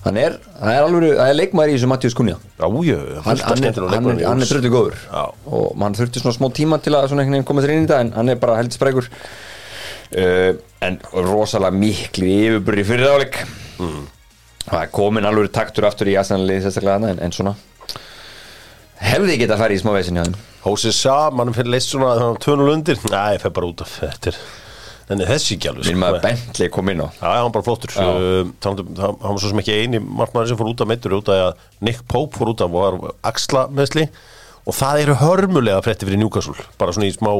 hann er, hann er alveg, það er leikmaður í þessu Mattias Kunja já, jú, hann, hann, er, hann, er, hann er dröldu góður. Já. og mann þurfti svona smá tíma til að svona einhvern veginn koma þér inn í þetta en hann er bara heldur sprækur. Uh, en rosalega miklu yfirbúri fyrir áleik mm. það er komin alveg taktur aftur í aðstæðanlega sérstaklega þarna, en, en svona hefði geta fara í smá veisin hjá þeim. Hósið Sá, mann fyrir leist svona tönul undir, næ, ég fer bara út af þetta er, þannig þessi ekki alveg minn sko. maður Bentley kom inn á. Já, já, hann bara flottur. Uh, talandi um- hann var svo sem ekki eini markmaður sem fór út af meittur út af að Nick Pope fór út af og var axla meðsli og það eru hörmulega frétti fyrir Newcastle bara svona í smá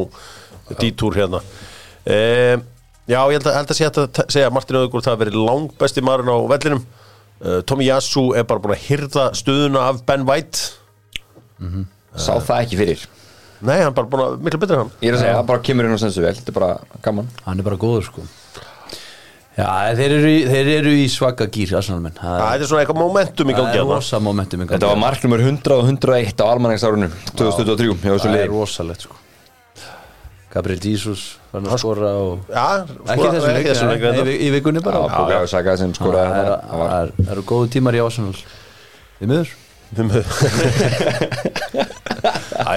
dítúr hérna. Um, Já, ég held að, held að hægt að segja Martin Öðugur það verið langbesti maðurinn á vellinum. Uh, Tommy Yasu er bara búin að hyrða stuðuna af Ben White. Sá það ekki fyrir Nei, hann er bara búin að miklu betur en hann. Ég er að segja, það bara kemur inn á sensu vel þetta er bara gaman. Hann er bara góður sko. Já, þeir eru, í- þeir eru í svaka gýr Arsenalmenn Það er svona eitthvað momentum í Það gangi er hérna. rosa momentum í gangi. Þetta var marknumur 100 og 101 á almanægsárunum 2023 hjá þessu Það er liði. rosalegt sko. Gabriel Jesus var að skora og Já, ekki skora- þessu leik, þessum nei, leik nei, reyndar. í, í vikunni bara. Já, Bókaðu Saka sem skoraði Það þarna. er- Það var- það er- það eru góðu tímar í Arsenal. Við miður. Æ,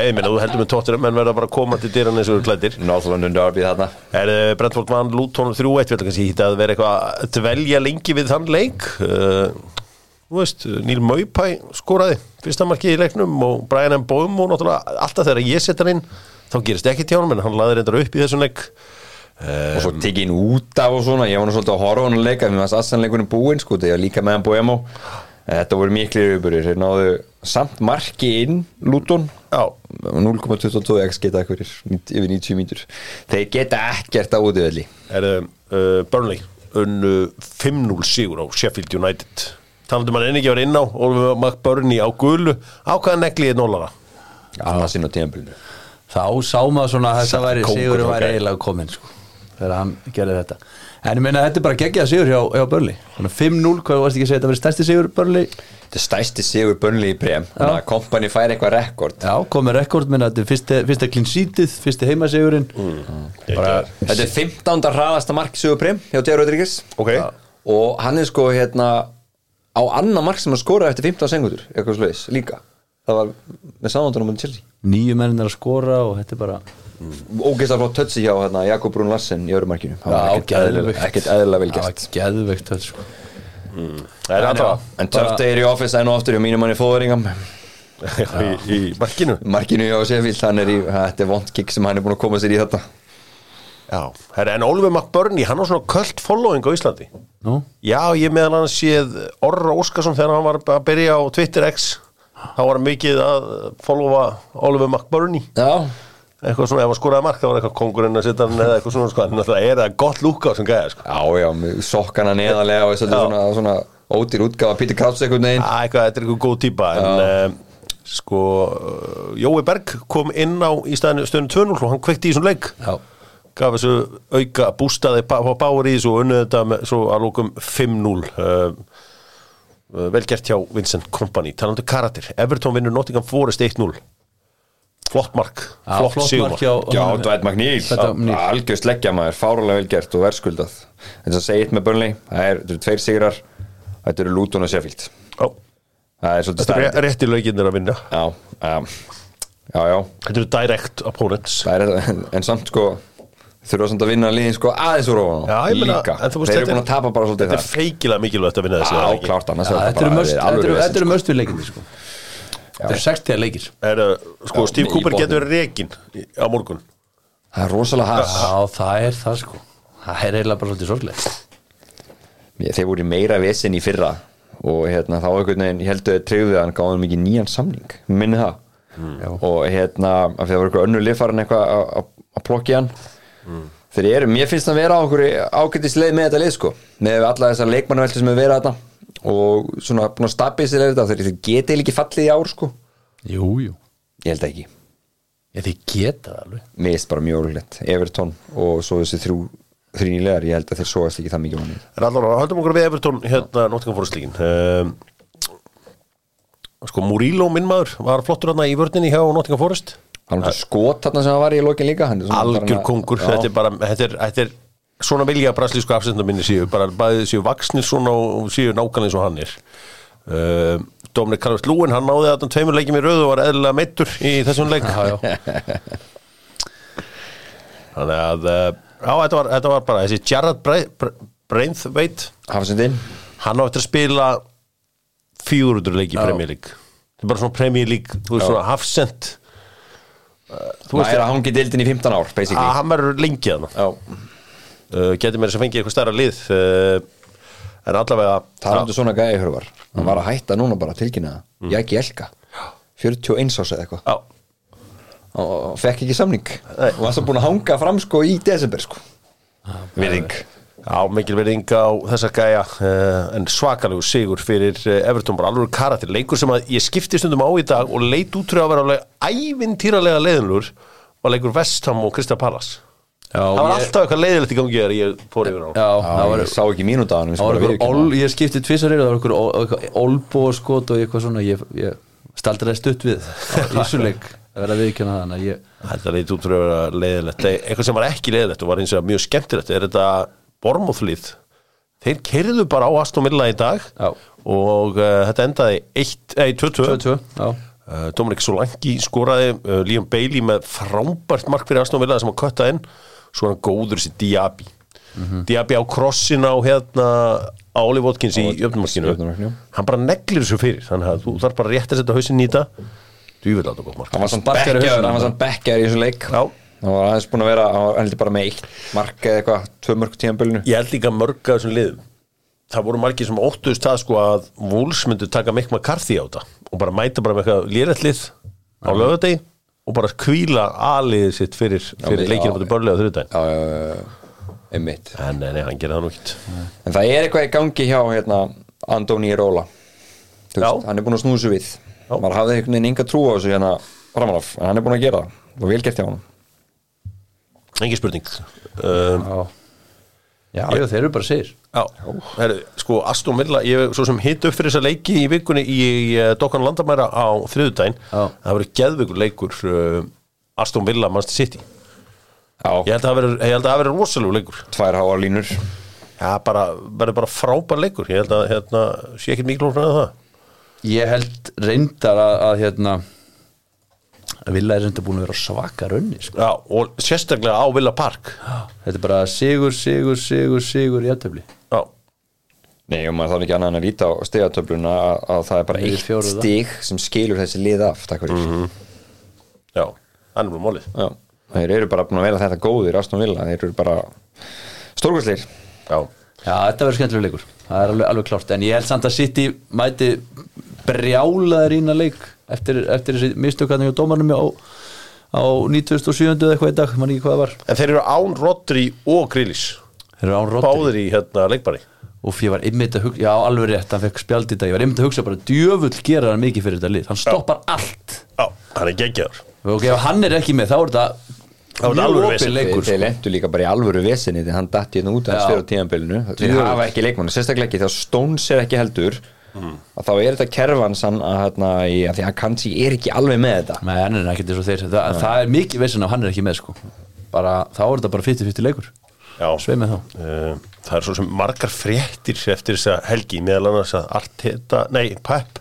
ég meina, þú heldur með tóttir menn verða bara að koma til dyrann eins og klættir North London Derby þarna. Er uh, Brentford vann Luton 3-1 Við ætlum kannski hitta að vera eitthvað að dvelja lengi við þann leik. Uh, Þú veist, Níl Maupæ skoraði fyrsta markið í leiknum og Brian M. Bohm og náttúrulega alltaf þegar ég setja hann inn þá gerist ekki tjánum en hann laði reyndar upp í þessum leik. Og svo tekið inn út af og svona ég var nú svolítið að horfa á hann að leika mér varst aðstæðanleikunum búinn sko þegar líka með hann Boemo þetta voru miklu yfirbúrir þeir náðu samt marki inn Luton. Já, 0,22 x geta ekkur yfir 90 mítur þeir geta ekkert á útivelli er uh, Burnley unnu 5-0 sigur á Sheffield United. Talandum hann enn ekki að vera inn á Oliver McBurney á gulu. Ákvaða negliðið nólara annars inn á tíðanbylnu Þá sá maður svona að þetta væri Sigur og væri eiginlega komin sko, þegar hann gerði þetta. En ég meina þetta er bara geggjað sigur hjá, hjá Börli Þannig að 5-0, hvað varst ekki að segja þetta verið stærsti sigur Börli þetta er stæsti sigur Burnley í brem þannig að kompani fær eitthvað rekord. Já, komið rekord minna, þetta er fyrsti, fyrsta clean sheetið, fyrsti heimasigurinn bara, þetta er 15. hraðasta mark sigur brem hjá Tjár Rodríguez. Ok, og hann er sko hérna á annan mark sem hann skoraði eftir 15 sengundur eitthvað sluðis líka. Það var með samvandunum um Chelsea. Nýju mennin er að skora og þetta er bara ógeðslega flott tötsi hjá hérna, Jakob Brún Larsen í örumarkinu var ekkert eðlilega vel það var gert geðveikt þetta sko. Það er alltaf en töfti er í office enn og aftur hjá mínum manni fóðuringam í, í markinu? Markinu hjá er í þetta er vond kick sem hann er búin að koma sér í þetta. Já, Herra, en Oliver McBurney, hann á svona köld following á Íslandi. Nú, Já, ég meðal hann séð Orra Óskarsson þegar hann var að byrja á Twitter X. Þá var hann mikið að followa Oliver McBurney. Já, eitthvað svona, ef hann skoraði mark þá var eitthvað kongurinn að setja hann eða eitthvað svona, sko, en náttúrulega er það gott lúka á þessum gæða, sko. Já, já, sokkana neðarlega og svona, svona, svona ódýr útgáfa Peter Krauts einhvern veginn. Já, eitthvað, þetta er eitthvað góð típa en um, sko uh, Jói Berg kom inn á í staðinu stöðinu 2-0 og hann kveikti í þessum leik. Já, gaf þessu auka bústaði á þessu og unnið þetta með svo að lókum 5-0 uh, uh, vel gert hjá Vincent Kompany. Talandu karakter, Everton vinnur Nottingham Forest 1-0 flott mark, Já, flott, flott sigurmark. mark hjá- Já, Dwight McNeil, Þetta var Neil. algjör sleggja maður, fárulega vel gert og verðskuldað. En þess að segja eitt með Burnley, það er, þetta eru tveir sigrar, þetta eru Luton og Sheffield. Já, Það er svolítið þetta er stærð rétti laukinnir að vinna. Já, já, já, já, þetta eru direct opponents. Það er, en, en samt sko, þurfa samt að vinna liðin sko aðeins úr ofan Já, ég meina, líka. en þú veist, Þeir eru þetta er- búin að tapa bara svolítið þetta er feikilega mikilvægt að vinna þessi er þetta eru þetta eru- þetta eru leikindi sko. Þetta eru 60 leikir. Er, uh, sko, Já, Steve Cooper getur verið rekin á morgun. Það er rosalega has. Já, það er það sko. Það er eiginlega bara svolítið sorglega Þeir voru meira vesen í fyrra og hérna þá einhvern veginn, ég held að treyðu að hann gáði mikið nýjan samning. Minni það. Og hérna, af því það var eitthvað önnu liðfarin eitthvað að- að að plokki hann. Þeir eru, mér finnst það að vera á okkur ágættis leið með þetta lið sko. Með alla þessar leikmannavelti sem hefur verið þarna og svona búin að stabbi sér þetta þeir þeir geti eiginlega ekki fallið í ár sko. Jú, jú. Ég held ekki, Ég þið geta það alveg. Mér finnst bara mjög ólíklegt. Everton og svo þessi þrjú þrýnilegar, ég held að þeir sóast ekki það mikið manni. En allavega, höldum okkur við Evertón hérna Nottingham Forest líkin um, Sko, Murillo, minn maður var flottur hérna í vörninni hjá Nottingham Forest. Hann var skot þarna sem hann var í lokin líka. Er Algjör kongur, þetta er bara þetta er, þetta er svona vilja braslísku afsendum minni séu, bara bæðið séu vaksnir svona og séu nákvæmlega eins og hann er. Um, Dominic Calvert Lúin, hann náði að tveimur leikjum í röðu og var eðlilega meittur í þessum leik. Þannig að, uh, já, þetta var, þetta var bara þessi Jared Bra- Bra- Braithwaite. Hafsendin hann á eftir að spila 400 leiki í. Premier League. Þetta er bara svona Premier League, þú veist svona hafsend þú Það veist er að hangi dildin í 15 ár, að basically hann verður lengi að Já, uh, getur mér þess að fengi eitthvað stærra lið uh, en allavega það er andur svona gæði hörvar Hann var að hætta núna bara tilkynna það. Ég ekki elka. 41 ás eða eitthvað. Og fekk ekki samning. Nei. og var svo búin að hanga fram sko í desember sko. Virðing. já, mikil verðing á þessa gæja uh, en svakalegu sigur fyrir uh, Everton. Bara alveg karakter, leikur sem að ég skipti stundum á í dag og leit út fyrir að vera alveg ævintýralega leiðinlur var leikur Vestham og Krista Pallas það var ég, alltaf eitthvað leiðilegt í gangi þegar ég fór yfir á. Já, það Það var var, sá ekki mínúta á hann Það ég skipti tvisar yfir, það var eitthvað olbóskot og eitthvað svona, ég, ég staldraði stutt við. Í þessu leik að vera viðkjöna þannig ég, Þetta leit út fyrir að vera leiðilegt. Eitthvað sem var ekki leiðilegt og var eins og mjög skemmtilegt er þetta Bormóðlið Þeir kerðu bara á Aston Villa í dag Já. og uh, þetta endaði 2-2 2-2, já, uh, Dominik Solanki skoraði uh, Liam Bailey með frábært mark fyrir Aston Villa sem að kötta inn svo er hann góður þessi Diaby. Diaby á krossin á hérna á Oliver Watkins í jöfnumarkinu hann bara neglir þessu fyrir. Þannig að þú þarf bara rétt að setja hausinn í þetta. Djúvill átta gott mark. Hann var samt Sparkar í þessu leik. Já. Hann var aðeins búin að vera Hann heldur bara með eitt mark eða eitthvað Tvö mörg tíðanbölinu ég held líka mörg af þessum liðum það voru margir sem óttuðust það sko að Wolves myndu taka mikk McCarthy á þetta og bara mæta bara með eitthvað lýrætt lið á lögadegi og bara kvíla aðliðið sitt fyrir, fyrir leikinu búin börlega þrjúdæn einmitt. En nei, hann gerir það nú ekkert. En það er eitthvað í gangi hjá hérna Andóni Róla veist, Hann er búin að snúða svo við. Já. Maður hafði einhvern veginn enga trú á þessu hérna Ramanov, en hann er búin að gera það. Og vel gert hjá hann engin spurning. Um, já já, þeir eru bara sér sko Aston Villa ég hef svo sem hitt upp fyrir þessa leiki í vikunni í, í uh, Dokkan Landamæra á þriðudaginn Já. það verður geðveikur leikur uh, Aston Villa Manchester City. Já, ég held að það verður- ég held að það verður rosalegu leikur. Tvær háa línur. Já, bara, verður bara frábær leikur. Ég held að, hérna, sé ekki miklu frá það. Ég held reyndar að, að hérna að Villa er reyndar búin að vera svaka raunni sko. Já, og sérstaklega á Villa Park. Þetta er bara sigur, sigur, sigur, sigur í aðtöfli Já, Nei, og maður þarf ekki annað en að líta á stigatöfluna að, að það er bara eitt stig sem skilur þessi lið af Takk fyrir. Já, hann er bara málið. Já, þeir eru bara búin að vera þetta góðir Aston Villa, þeir eru bara stórkvæsleir Já, Já, þetta verður skemmtilega leikur. Það er alveg, alveg klárt. En ég held samt að City mæti brjálaður ína leik eftir, eftir þessi mistökarni og dómarnum á, á 97. eða eitthvað í dag man ekki hvað það var. En þeir eru án Rodri og Grillis Þeir eru án Rodri. Báðir í hérna leikbari. Og ég var einmitt að hugsa, já alveg rétt hann fekk spjald í dag, ég var einmitt að hugsa bara djöfull gera hann mikið fyrir þetta lið, hann stoppar allt. Já, hann er geggjaður. Og ef hann er ekki með þá er þetta Þá leikur Þeir sko. lendu líka bara í alvöru vesinni þegar hann datti hérna út að Já. stjóra tíðanbylunu Þeir hafa ekki leikmann, sérstaklega ekki þegar Stones er ekki heldur að þá er þetta kerfan sann að, hérna, í, að því að Kansi er ekki alveg með þetta. Nei, hann er ekkert eins og þeir það, það er mikið veisin að hann er ekki með sko. bara, þá er þetta bara 50-50 leikur. Já, sveið með þá. Uh, það er svo sem margar fréttir eftir þessa helgi meðal annars að Arteta, nei, Pep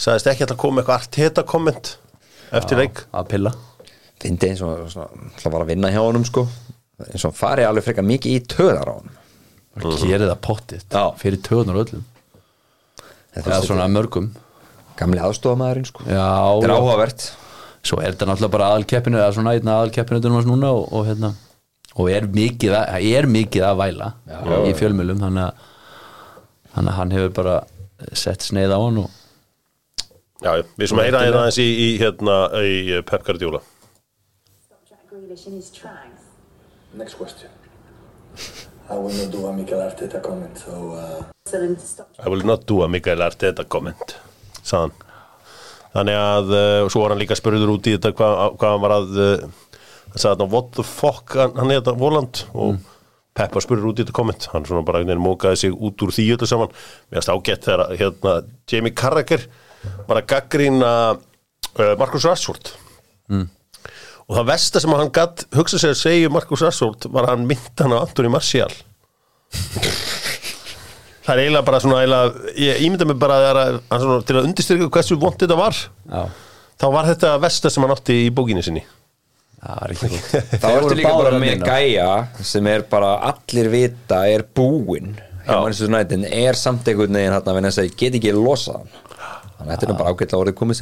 sagðist ekki að það koma eitthvað Arteta komment eftir leik. að pilla. Fyndi eins og það var að vinna hjá honum sko. Eins og hann farið alveg frekar mikið í töðar á honum. Bara gerir það pottið Já. fyrir töðunar öllum Þetta eða er svona mörgum. Gamli aðstofamæðurinn sko. Já, Þetta er já. áhugavert. Svo er þetta náttúrulega bara aðalkeppinu eða svona einn aðalkeppinu núna og, og hérna. Og er mikið að, er mikið að væla í fjölmjölum þannig að, þannig að hann hefur bara sett sneið á hann og Já, já, við sem heyra hérna aðeins í, í, hérna, í eh, Pep Guardiola. Next question. I will not do a Mikel Arteta comment, so uh, I will not do a Mikael Arteta comment sagðan þannig að, uh, svo var hann líka spurður út í þetta hvað, hvað hann var að uh, hann sagði þarna, what the fuck? Hann, hann er þetta Voland og mm. Peppa spurður út í þetta komment hann svona bara einhvern veginn mókaði sig út úr því öllu saman. Mér finnst ágætt þegar hérna, Jamie Carragher var að gaggrína uh, Marcus Rashford. Mm. og það versta sem hann gatt hugsa sér að segja um Marcus Rashford var að hann mynda hann á Antoni Martial Það er eiginlega bara svona eiginlega, ég ímynda mig bara að, að, að svona, til að undirstyrka hversu vond þetta var Já, þá var þetta versta sem hann átti í bókinni sinni. Það ekki góð þá ertu líka bara með gæja sem er bara allir vita er búinn Já. Er samt einhvern veginn hann að ég get ekki losa hann þannig að þetta er bara ágætlega orðið komið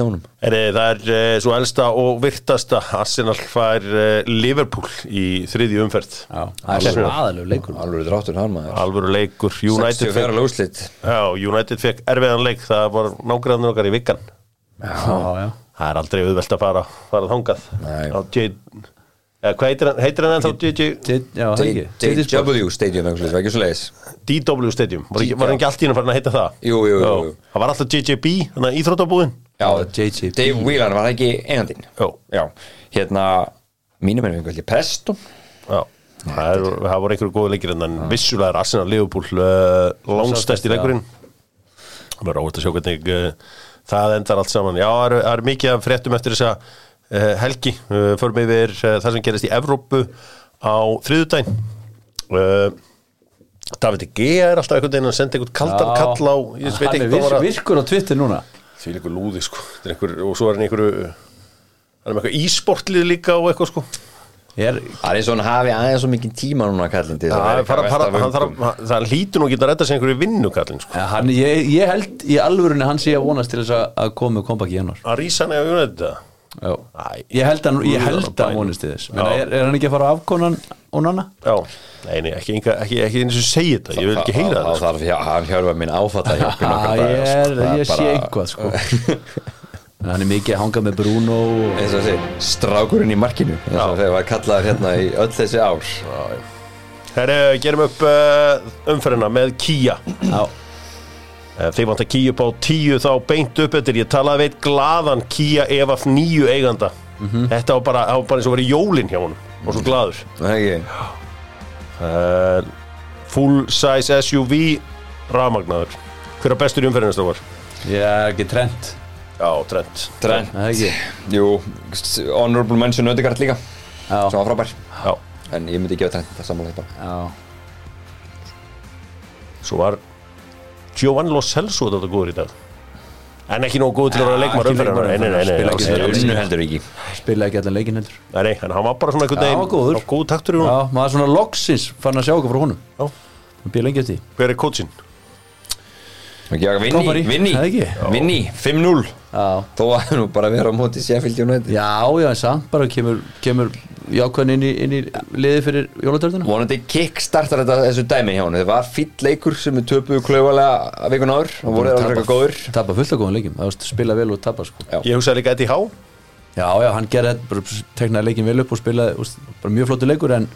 Eri, Það er uh, svo elsta og virtasta Arsenal fær uh, Liverpool í þriðju umferð. Já, það er svo aðalegu leikur. Alveg dráttur hann maður. Alvöru leikur. United 64 fekk, já, United fekk erfiðan leik. Það var nágræðan okkar í vikan Já, já það er aldrei auðvelt að fara, fara þangað. Nei. á J eða, hvað heitir hann, heitir hann ennþá? Það ekki. DW Stadium eitthvað, var ekki svo leiðis DW Stadium, var, ekki, allt í hann farin að heita það? Jú, jú, jú. Það var alltaf JJB, þannig að íþróttabúðin. Já. Dave Whelan var það ekki eigandinn? Jó. Já, hérna mínum er einhvern veginn Preston Já, það, er, það voru einhverju góðu leikir en en vissulega er Arsenal Liverpool uh, langstæsti já. leikurinn. Það er óvægt að sjá hvernig uh, það endar allt saman. Já, það er, það er mikið fréttum eftir þessa uh, helgi uh, Förum yfir uh, það sem gerist í Evrópu á þriðudaginn uh, David G. er alltaf einhvern veginn að senda einhvern kaldan kall á ég veit Hann ekki er hvað var vir, að virkur á Twitter núna því líkur lúði sko er einhver, og svo er hann einhverju hann er með eitthvað ísportlið líka og eitthvað sko er, Það er eins og hann hafi aðeins svo mikið tíma núna kallin til Það, vöngum. það hlýtur nú að geta að redda sig einhverju vinnu kallinn sko. ja, hann, ég, ég held í alvörunni hann sé að vonast til þess að, að koma kompaki í hennar að rísa hann eða United það. Æ, Ég held að, ég held Guð á að hann vonist til þess. Er, er hann ekki að fara á afkonan og nanna? Já, nei, nei, ekki, ekki, ekki, ekki eins og segja þetta, ég vil ekki heyra það þarf hann hjálpa Já, nokkra ég. Það ég sé eitthvað sko. Hann er mikið að hanga með Bruno og... strákurinn í markinu þegar var kallaður hérna í öll þessi ár. Herre, gerum upp uh, umferðina með Kia Já, Þeir vant að Kia upp á tíu þá beint upp eftir. Ég talaði veit glaðan Kia EVF nýju eiganda. Þetta var bara, það var bara eins og verið jólin hjá honum og svo glaður. Það er ekki uh, Full size SUV Rafmagnaður. Hver er bestur í umferðinu strókar? ég er ekki trend Já, Trent. Trent. Það er ekki? Jú, honorable mention Ödegard líka. Já, sem var frábær. Já, en ég myndi gefa Trent það sammála bara já. Svo var Giovanni Lo Celso þetta góður í dag. En ekki nógu góð til að vera leikmar nei, nei, Spila ekki allan leikin heldur. Nei, en hann var bara svona einhvern veginn hann góður. Góð taktur í hún Já, maður svona loksins fann að sjá okkur frá honum. Já. Hann býr lengi eftir. Hver er? Já, Vinni, Vinni, það ekki? Vinni, 5-0 Já, Þó að nú bara vera á móti Sheffield United. Já, já, en samt bara kemur, kemur jákvæðin inn í, inn í liði fyrir jólatöldina Vonandi kickstartar þetta þessu dæmi hjá hann Það var fýll leikur sem við töpuðu klauvalega að vikun áður og voru það eitthvað góður Tappa fullt af góðan leikim, það spila vel og tappa sko. Ég hugsaði líka Eddie Há Já, já, hann gerði teknaði leikin vel upp og spilaði, úst, bara mjög flottu leikur en,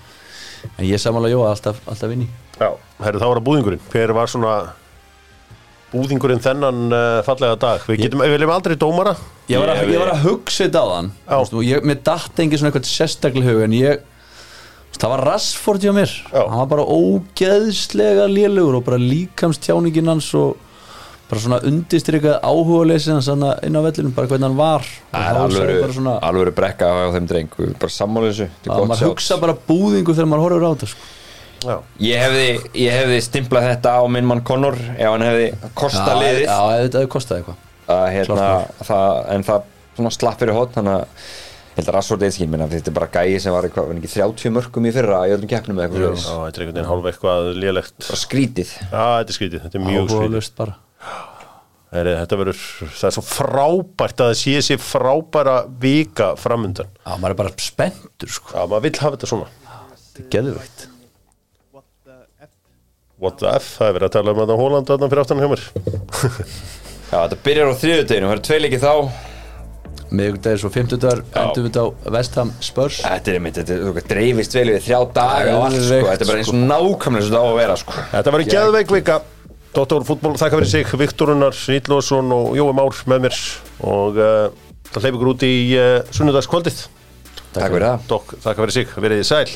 en ég samanlega Jóa alltaf, alltaf vinni Já, herru, þá var það búðingurinn. Hver var svona búðingurinn þennan uh, fallega dag. Við getum, við viljum aldrei dómara. Ég var að, ég var að hugsa þetta á þann og ég, mér datt engin svona eitthvað sérstaklega hug en ég það var Rashford hjá mér. Já. hann var bara ógeðslega lélugur og bara líkamst tjáningin hans og bara svona undistrykað áhuga hans þarna inn á vellinum, bara hvernig hann var. Alveg, bara svona, alveg brekka á þeim dreng. Bara sammála þessu. Þetta er að gott maður hugsa bara búðingu þegar maður horfir á þetta sko. Já, Ég hefði, ég hefði stimplað þetta á minn mann Connor ef hann hefði kosta liðið. já, ef þetta hefði kostaði eitthvað. Að, hérna, það, en það slapp fyrir hot þannig að ég held að Rashford eitthvað minna þetta er bara gæi sem var eitthvað, var ekki 30 mörgum í fyrra í öllum keppnum eða eitthvað Já, þetta er einhvern veginn hálfa eitthvað lélegt. Bara skrítið. Já, þetta er skrítið, þetta er mjög skrítið. Áhugaðlust bara. Herri, Þetta verður, það er svo frábært að það sé sér frábæra vika framundan. Já, maður er bara spenntur sko. Já, maður vill hafa þetta svona. Þetta er geðveikt What the F, það er verið að tala um þetta Hóland þarna fyrir aftan hjá mér. Já, þetta byrjar á þriðudeginu, það eru tvei leikið þá. Svo 50 dagar endum við á Vestham Spurs. Þetta er einmitt, þetta er, dreifist vel við þrjá daga og allt, sko. Þetta er bara eins og nákvæmlega svo þetta á að vera, sko. Þetta var í geðveik vika. Dóttor fútból, þakka fyrir sig. Viktorunar, Nýtlósson og Jói Már með mér. Og uh, það hleyp ykkur út í uh, sunnudagskvöldið. Takk fyrir það. Þakka fyrir sig, verið þið sæl